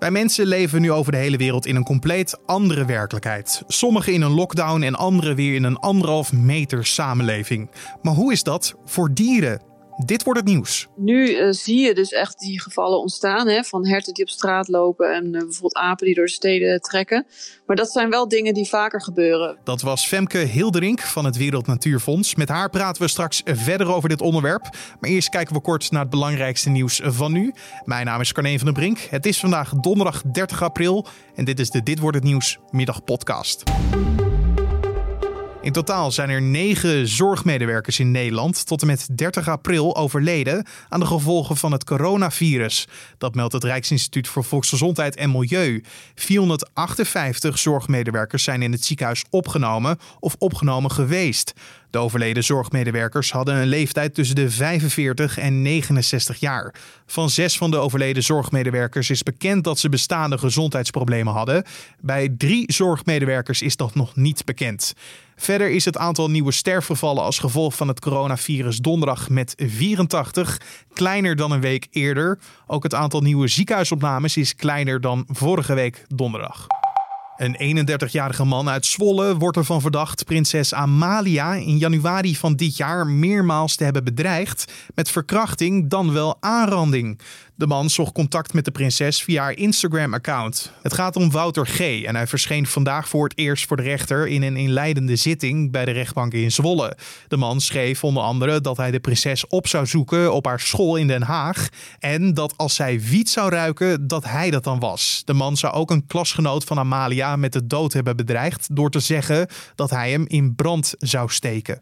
Wij mensen leven nu over de hele wereld in een compleet andere werkelijkheid. Sommigen in een lockdown en anderen weer in een anderhalf meter samenleving. Maar hoe is dat voor dieren? Dit wordt het nieuws. Nu uh, zie je dus echt die gevallen ontstaan hè, van herten die op straat lopen en uh, bijvoorbeeld apen die door de steden trekken. Maar dat zijn wel dingen die vaker gebeuren. Dat was Femke Hilderink van het Wereld Natuurfonds. Met haar praten we straks verder over dit onderwerp. Maar eerst kijken we kort naar het belangrijkste nieuws van nu. Mijn naam is Carne van der Brink. Het is vandaag donderdag 30 april en dit is de Dit wordt het nieuws middagpodcast. In totaal zijn er negen zorgmedewerkers in Nederland tot en met 30 april overleden aan de gevolgen van het coronavirus. Dat meldt het Rijksinstituut voor Volksgezondheid en Milieu. 458 zorgmedewerkers zijn in het ziekenhuis opgenomen of opgenomen geweest. De overleden zorgmedewerkers hadden een leeftijd tussen de 45 en 69 jaar. Van zes van de overleden zorgmedewerkers is bekend dat ze bestaande gezondheidsproblemen hadden. Bij drie zorgmedewerkers is dat nog niet bekend. Verder is het aantal nieuwe sterfgevallen als gevolg van het coronavirus donderdag met 84 kleiner dan een week eerder. Ook het aantal nieuwe ziekenhuisopnames is kleiner dan vorige week donderdag. Een 31-jarige man uit Zwolle wordt ervan verdacht prinses Amalia in januari van dit jaar meermaals te hebben bedreigd met verkrachting dan wel aanranding. De man zocht contact met de prinses via haar Instagram-account. Het gaat om Wouter G. en hij verscheen vandaag voor het eerst voor de rechter in een inleidende zitting bij de rechtbank in Zwolle. De man schreef onder andere dat hij de prinses op zou zoeken op haar school in Den Haag en dat als zij wiet zou ruiken, dat hij dat dan was. De man zou ook een klasgenoot van Amalia met de dood hebben bedreigd door te zeggen dat hij hem in brand zou steken.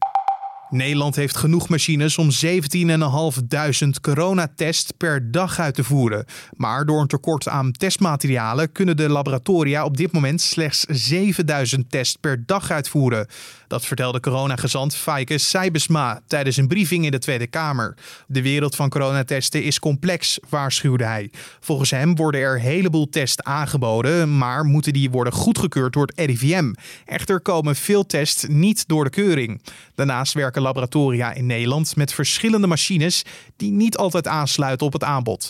Nederland heeft genoeg machines om 17.500 coronatests per dag uit te voeren. Maar door een tekort aan testmaterialen kunnen de laboratoria op dit moment slechts 7000 tests per dag uitvoeren. Dat vertelde coronagezant Faike Seibesma tijdens een briefing in de Tweede Kamer. De wereld van coronatesten is complex, waarschuwde hij. Volgens hem worden er een heleboel tests aangeboden, maar moeten die worden goedgekeurd door het RIVM. Echter komen veel tests niet door de keuring. Daarnaast werken laboratoria in Nederland met verschillende machines die niet altijd aansluiten op het aanbod.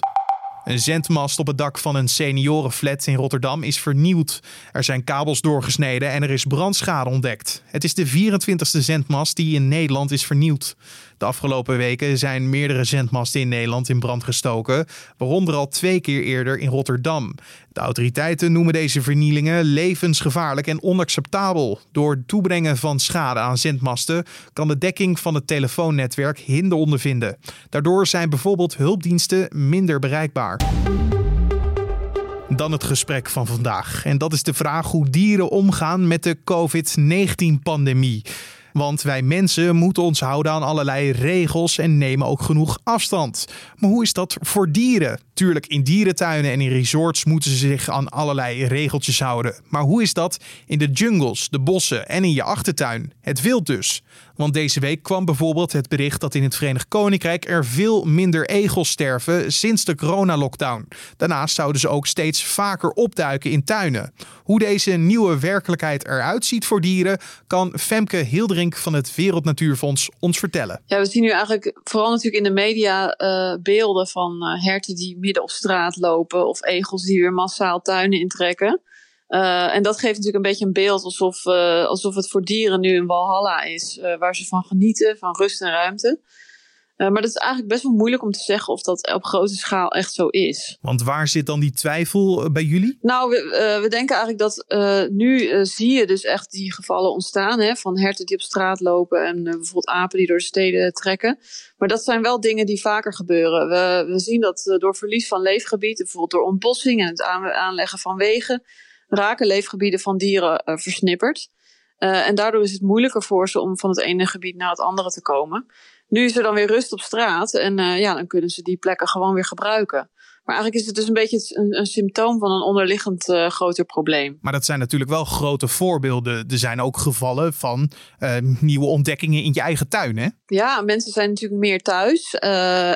Een zendmast op het dak van een seniorenflat in Rotterdam is vernieuwd. Er zijn kabels doorgesneden en er is brandschade ontdekt. Het is de 24e zendmast die in Nederland is vernieuwd. De afgelopen weken zijn meerdere zendmasten in Nederland in brand gestoken, waaronder al twee keer eerder in Rotterdam. De autoriteiten noemen deze vernielingen levensgevaarlijk en onacceptabel. Door het toebrengen van schade aan zendmasten kan de dekking van het telefoonnetwerk hinder ondervinden. Daardoor zijn bijvoorbeeld hulpdiensten minder bereikbaar. Dan het gesprek van vandaag. En dat is de vraag hoe dieren omgaan met de COVID-19-pandemie. Want wij mensen moeten ons houden aan allerlei regels en nemen ook genoeg afstand. Maar hoe is dat voor dieren? Tuurlijk, in dierentuinen en in resorts moeten ze zich aan allerlei regeltjes houden. Maar hoe is dat in de jungles, de bossen en in je achtertuin? Het wild dus. Want deze week kwam bijvoorbeeld het bericht dat in het Verenigd Koninkrijk er veel minder egels sterven sinds de coronalockdown. Daarnaast zouden ze ook steeds vaker opduiken in tuinen. Hoe deze nieuwe werkelijkheid eruit ziet voor dieren, kan Femke Hildering van het Wereld Natuurfonds ons vertellen. Ja, we zien nu eigenlijk vooral natuurlijk in de media uh, beelden van uh, herten die midden op straat lopen of egels die weer massaal tuinen intrekken. Uh, en dat geeft natuurlijk een beetje een beeld alsof, uh, alsof het voor dieren nu een walhalla is, uh, waar ze van genieten, van rust en ruimte. Maar dat is eigenlijk best wel moeilijk om te zeggen of dat op grote schaal echt zo is. Want waar zit dan die twijfel bij jullie? Nou, we, we denken eigenlijk dat nu zie je dus echt die gevallen ontstaan hè, van herten die op straat lopen en bijvoorbeeld apen die door de steden trekken. Maar dat zijn wel dingen die vaker gebeuren. We, we zien dat door verlies van leefgebied, bijvoorbeeld door ontbossing en het aanleggen van wegen raken leefgebieden van dieren uh, versnipperd. Uh, en daardoor is het moeilijker voor ze om van het ene gebied naar het andere te komen. Nu is er dan weer rust op straat en uh, ja, dan kunnen ze die plekken gewoon weer gebruiken. Maar eigenlijk is het dus een beetje een, een symptoom van een onderliggend uh, groter probleem. Maar dat zijn natuurlijk wel grote voorbeelden. Er zijn ook gevallen van uh, nieuwe ontdekkingen in je eigen tuin, hè? Ja, mensen zijn natuurlijk meer thuis.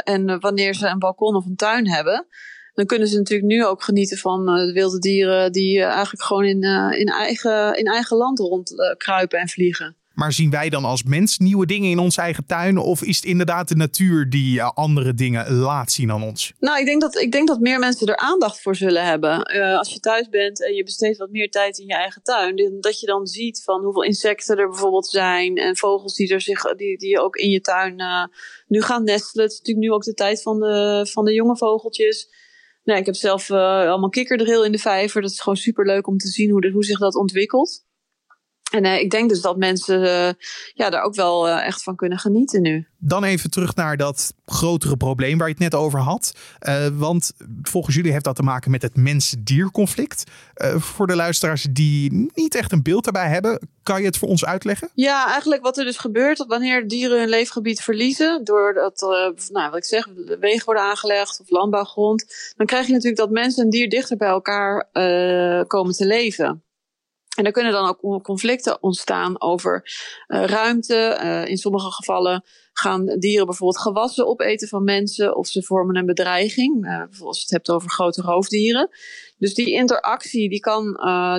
En wanneer ze een balkon of een tuin hebben, dan kunnen ze natuurlijk nu ook genieten van de wilde dieren die eigenlijk gewoon in, in, eigen, in eigen land rondkruipen en vliegen. Maar zien wij dan als mens nieuwe dingen in onze eigen tuin? Of is het inderdaad de natuur die uh, andere dingen laat zien aan ons? Nou, ik denk dat, ik denk dat meer mensen er aandacht voor zullen hebben. Uh, als je thuis bent en je besteedt wat meer tijd in je eigen tuin, dat je dan ziet van hoeveel insecten er bijvoorbeeld zijn en vogels die, er zich, die, die ook in je tuin uh, nu gaan nestelen. Het is natuurlijk nu ook de tijd van de, van de jonge vogeltjes. Nou, ik heb zelf allemaal kikkerdril in de vijver. Dat is gewoon super leuk om te zien hoe, de, hoe zich dat ontwikkelt. En uh, ik denk dus dat mensen uh, ja, daar ook wel uh, echt van kunnen genieten nu. Dan even terug naar dat grotere probleem waar je het net over had. want volgens jullie heeft dat te maken met het mens-dier-conflict. voor de luisteraars die niet echt een beeld daarbij hebben, kan je het voor ons uitleggen? Ja, eigenlijk wat er dus gebeurt dat wanneer dieren hun leefgebied verliezen, doordat nou, wat ik zeg, wegen worden aangelegd of landbouwgrond, dan krijg je natuurlijk dat mensen en dier dichter bij elkaar komen te leven. En er kunnen dan ook conflicten ontstaan over uh, ruimte. Uh, in sommige gevallen gaan dieren bijvoorbeeld gewassen opeten van mensen of ze vormen een bedreiging. Uh, bijvoorbeeld als je het hebt over grote roofdieren. Dus die interactie die kan,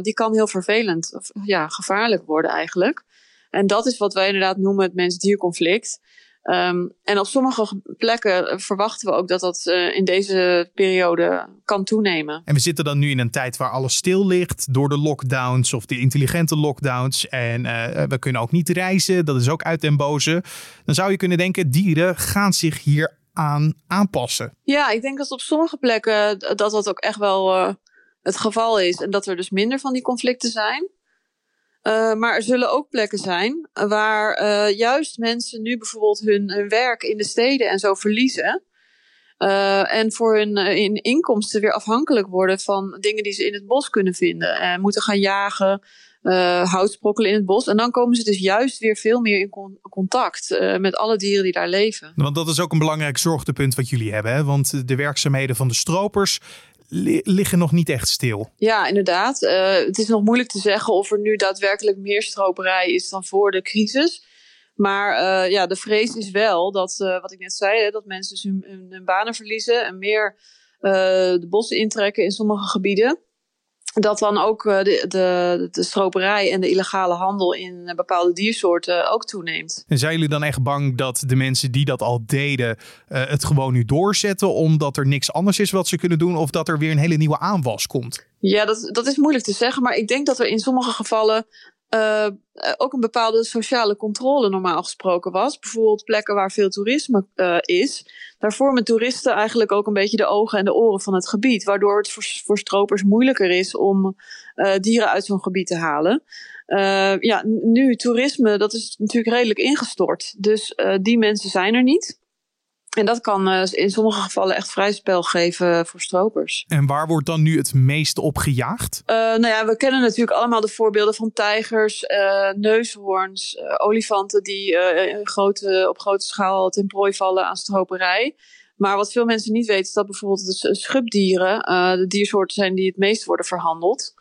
die kan heel vervelend, of ja, gevaarlijk worden eigenlijk. En dat is wat wij inderdaad noemen het mens-dierconflict. Um, en op sommige plekken verwachten we ook dat dat uh, in deze periode kan toenemen. En we zitten dan nu in een tijd waar alles stil ligt door de lockdowns of de intelligente lockdowns. En uh, we kunnen ook niet reizen, dat is ook uit den boze. Dan zou je kunnen denken, dieren gaan zich hier aan aanpassen. Ja, ik denk dat op sommige plekken dat dat ook echt wel uh, het geval is. En dat er dus minder van die conflicten zijn. Uh, maar er zullen ook plekken zijn waar uh, juist mensen nu bijvoorbeeld hun, werk in de steden en zo verliezen. En voor hun in inkomsten weer afhankelijk worden van dingen die ze in het bos kunnen vinden. En moeten gaan jagen, hout sprokkelen in het bos. En dan komen ze dus juist weer veel meer in con contact met alle dieren die daar leven. Want dat is ook een belangrijk zorgtepunt wat jullie hebben. Hè? Want de werkzaamheden van de stropers liggen nog niet echt stil. Ja, inderdaad. Uh, het is nog moeilijk te zeggen of er nu daadwerkelijk meer stroperij is dan voor de crisis. Maar uh, ja, de vrees is wel dat, uh, wat ik net zei, dat mensen dus hun, hun, hun, banen verliezen en meer de bossen intrekken in sommige gebieden dat dan ook eh, de, de, de stroperij en de illegale handel in eh, bepaalde diersoorten ook toeneemt. En zijn jullie dan echt bang dat de mensen die dat al deden uh, het gewoon nu doorzetten omdat er niks anders is wat ze kunnen doen of dat er weer een hele nieuwe aanwas komt? Ja, dat, dat is moeilijk te zeggen, maar ik denk dat er in sommige gevallen uh, ook een bepaalde sociale controle normaal gesproken was. Bijvoorbeeld plekken waar veel toerisme uh, is. Daar vormen toeristen eigenlijk ook een beetje de ogen en de oren van het gebied. Waardoor het voor, stropers moeilijker is om dieren uit zo'n gebied te halen. ja, nu toerisme, dat is natuurlijk redelijk ingestort. Dus die mensen zijn er niet. En dat kan uh, in sommige gevallen echt vrij spel geven voor stropers. En waar wordt dan nu het meest op gejaagd? Uh, nou ja, we kennen natuurlijk allemaal de voorbeelden van tijgers, uh, neushoorns, olifanten die grote, op grote schaal ten prooi vallen aan stroperij. Maar wat veel mensen niet weten is dat bijvoorbeeld de schubdieren de diersoorten zijn die het meest worden verhandeld.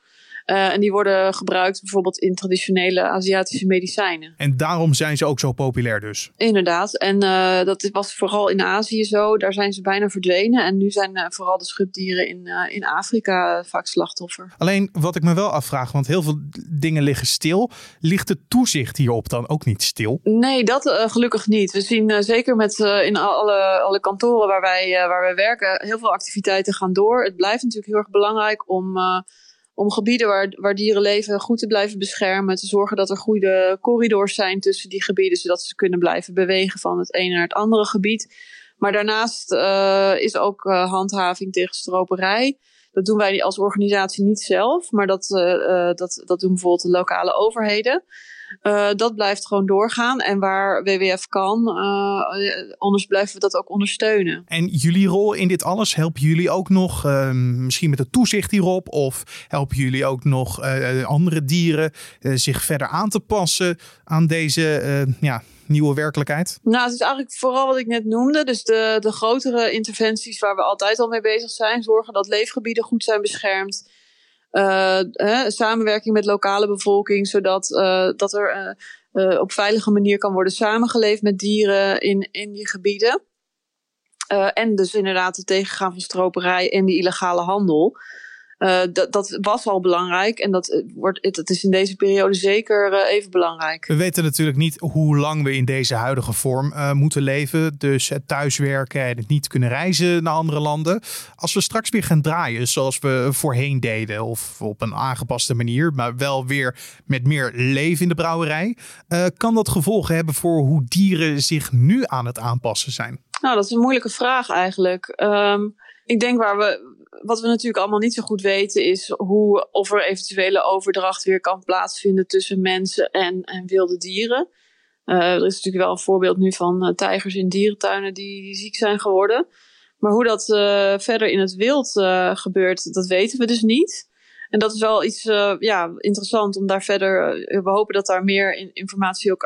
Uh, en die worden gebruikt bijvoorbeeld in traditionele Aziatische medicijnen. En daarom zijn ze ook zo populair dus? Inderdaad. En uh, dat was vooral in Azië zo. Daar zijn ze bijna verdwenen. En nu zijn uh, vooral de schubdieren in, in Afrika vaak slachtoffer. Alleen wat ik me wel afvraag, want heel veel dingen liggen stil. Ligt het toezicht hierop dan ook niet stil? Nee, dat gelukkig niet. We zien zeker met in alle, alle kantoren waar wij, waar wij werken heel veel activiteiten gaan door. Het blijft natuurlijk heel erg belangrijk om om gebieden waar, waar dieren leven goed te blijven beschermen. Te zorgen dat er goede corridors zijn tussen die gebieden, zodat ze kunnen blijven bewegen van het ene naar het andere gebied. Maar daarnaast uh, is ook uh, handhaving tegen stroperij. Dat doen wij als organisatie niet zelf, maar dat, uh, dat, dat doen bijvoorbeeld de lokale overheden. Uh, dat blijft gewoon doorgaan. En waar WWF kan, uh, anders blijven we dat ook ondersteunen. En jullie rol in dit alles, helpen jullie ook nog uh, misschien met het toezicht hierop? Of helpen jullie ook nog andere dieren zich verder aan te passen aan deze ja, nieuwe werkelijkheid? Nou, het is eigenlijk vooral wat ik net noemde. Dus de, de grotere interventies waar we altijd al mee bezig zijn. Zorgen dat leefgebieden goed zijn beschermd. Uh, samenwerking met lokale bevolking, zodat uh, dat er uh, op veilige manier kan worden samengeleefd met dieren in, in die gebieden. en dus inderdaad het tegengaan van stroperij en die illegale handel. Uh, dat, dat was al belangrijk en dat, eh, wordt, dat is in deze periode zeker uh, even belangrijk. We weten natuurlijk niet hoe lang we in deze huidige vorm uh, moeten leven. Dus het thuiswerken en het niet kunnen reizen naar andere landen. Als we straks weer gaan draaien zoals we voorheen deden, of op een aangepaste manier, maar wel weer met meer leven in de brouwerij, kan dat gevolgen hebben voor hoe dieren zich nu aan het aanpassen zijn? Nou, dat is een moeilijke vraag eigenlijk. Um, ik denk waar we wat we natuurlijk allemaal niet zo goed weten is hoe, of er eventuele overdracht weer kan plaatsvinden tussen mensen en, en wilde dieren. Uh, er is natuurlijk wel een voorbeeld nu van uh, tijgers in dierentuinen die, die, ziek zijn geworden. Maar hoe dat uh, verder in het wild gebeurt, dat weten we dus niet. En dat is wel iets ja, interessant om daar verder. we hopen dat daar meer informatie ook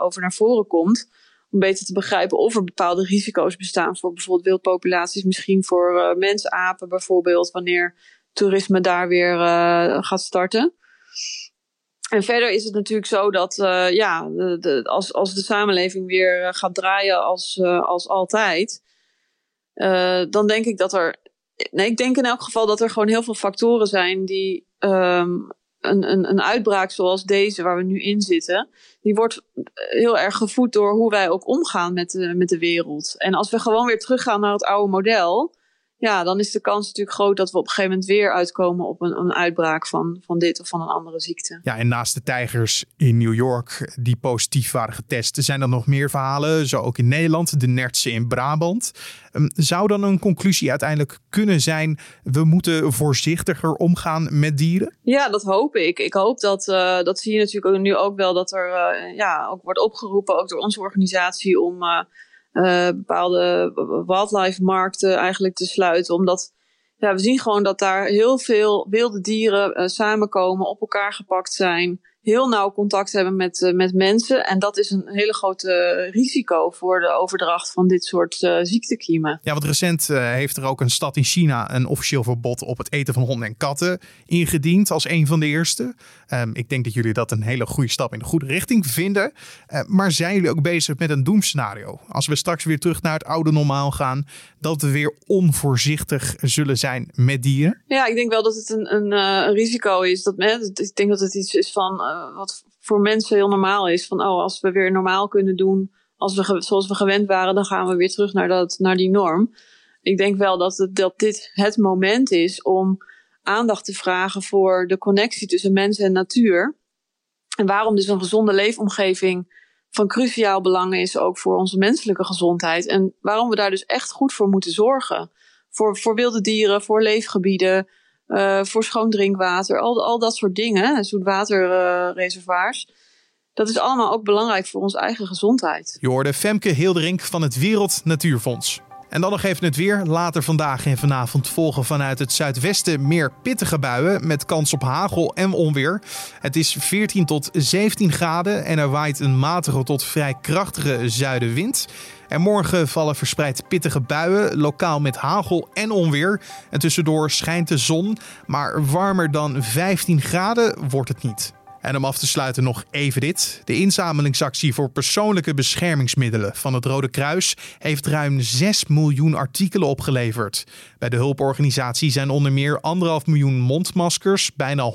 over naar voren komt om beter te begrijpen of er bepaalde risico's bestaan voor bijvoorbeeld wildpopulaties, misschien voor uh, mensapen bijvoorbeeld, wanneer toerisme daar weer uh, gaat starten. En verder is het natuurlijk zo dat uh, ja, de, als, als de samenleving weer gaat draaien als, als altijd, dan denk ik dat er. Nee, ik denk in elk geval dat er gewoon heel veel factoren zijn die um, een, een, een uitbraak zoals deze, waar we nu in zitten, die wordt heel erg gevoed door hoe wij ook omgaan met de, met de wereld. En als we gewoon weer teruggaan naar het oude model, ja, dan is de kans natuurlijk groot dat we op een gegeven moment weer uitkomen op een, een uitbraak van, van dit of van een andere ziekte. Ja, en naast de tijgers in New York die positief waren getest, zijn er nog meer verhalen. Zo ook in Nederland, de nertsen in Brabant. Ehm, zou dan een conclusie uiteindelijk kunnen zijn: we moeten voorzichtiger omgaan met dieren? Ja, dat hoop ik. Ik hoop dat, uh, dat zie je natuurlijk nu ook wel, dat er uh, ja, ook wordt opgeroepen, ook door onze organisatie, om. Uh, bepaalde wildlife markten eigenlijk te sluiten. Omdat ja, we zien gewoon dat daar heel veel wilde dieren uh, samenkomen, op elkaar gepakt zijn heel nauw contact hebben met, uh, met mensen. En dat is een hele grote risico voor de overdracht van dit soort uh, ziektekiemen. Ja, want recent uh, heeft er ook een stad in China een officieel verbod op het eten van honden en katten ingediend als een van de eerste. Um, ik denk dat jullie dat een hele goede stap in de goede richting vinden. maar zijn jullie ook bezig met een doemscenario? Als we straks weer terug naar het oude normaal gaan, dat we weer onvoorzichtig zullen zijn met dieren? Ja, ik denk wel dat het een, een, een risico is. Dat, ik denk dat het iets is van uh, wat voor mensen heel normaal is. Van oh, als we weer normaal kunnen doen als we, zoals we gewend waren, dan gaan we weer terug naar, dat, naar die norm. Ik denk wel dat, het, dat dit het moment is om aandacht te vragen voor de connectie tussen mens en natuur. En waarom dus een gezonde leefomgeving van cruciaal belang is ook voor onze menselijke gezondheid. En waarom we daar dus echt goed voor moeten zorgen. Voor, voor wilde dieren, voor leefgebieden, uh, voor schoon drinkwater, al, al dat soort dingen, zoetwaterreservoirs. dat is allemaal ook belangrijk voor onze eigen gezondheid. Je hoorde Femke Hilderink van het Wereld Natuurfonds. En dan nog even het weer. Later vandaag en vanavond volgen vanuit het zuidwesten meer pittige buien met kans op hagel en onweer. Het is 14 tot 17 graden en er waait een matige tot vrij krachtige zuidenwind. En morgen vallen verspreid pittige buien, lokaal met hagel en onweer. En tussendoor schijnt de zon, maar warmer dan 15 graden wordt het niet. En om af te sluiten nog even dit. De inzamelingsactie voor persoonlijke beschermingsmiddelen van het Rode Kruis heeft ruim 6 miljoen artikelen opgeleverd. Bij de hulporganisatie zijn onder meer 1,5 miljoen mondmaskers, bijna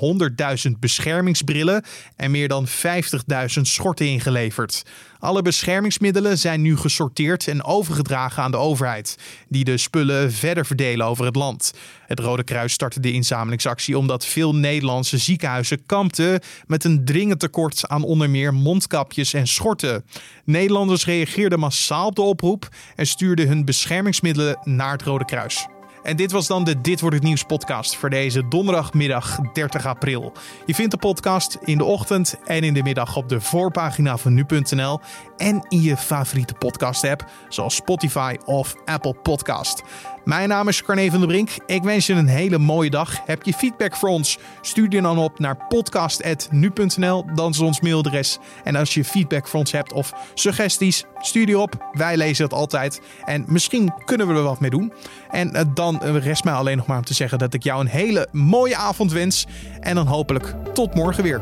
100.000 beschermingsbrillen en meer dan 50.000 schorten ingeleverd. Alle beschermingsmiddelen zijn nu gesorteerd en overgedragen aan de overheid, die de spullen verder verdelen over het land. Het Rode Kruis startte de inzamelingsactie omdat veel Nederlandse ziekenhuizen kampten met een dringend tekort aan onder meer mondkapjes en schorten. Nederlanders reageerden massaal op de oproep en stuurden hun beschermingsmiddelen naar het Rode Kruis. En dit was dan de Dit wordt het nieuws podcast voor deze donderdagmiddag 30 april. Je vindt de podcast in de ochtend en in de middag op de voorpagina van nu.nl en in je favoriete podcast app zoals Spotify of Apple Podcast. Mijn naam is Carne van der Brink. Ik wens je een hele mooie dag. Heb je feedback voor ons? Stuur die dan op naar podcast.nu.nl. Dan is ons mailadres. En als je feedback voor ons hebt of suggesties, stuur die op. Wij lezen het altijd. En misschien kunnen we er wat mee doen. En eh, dan rest mij alleen nog maar om te zeggen dat ik jou een hele mooie avond wens. En dan hopelijk tot morgen weer.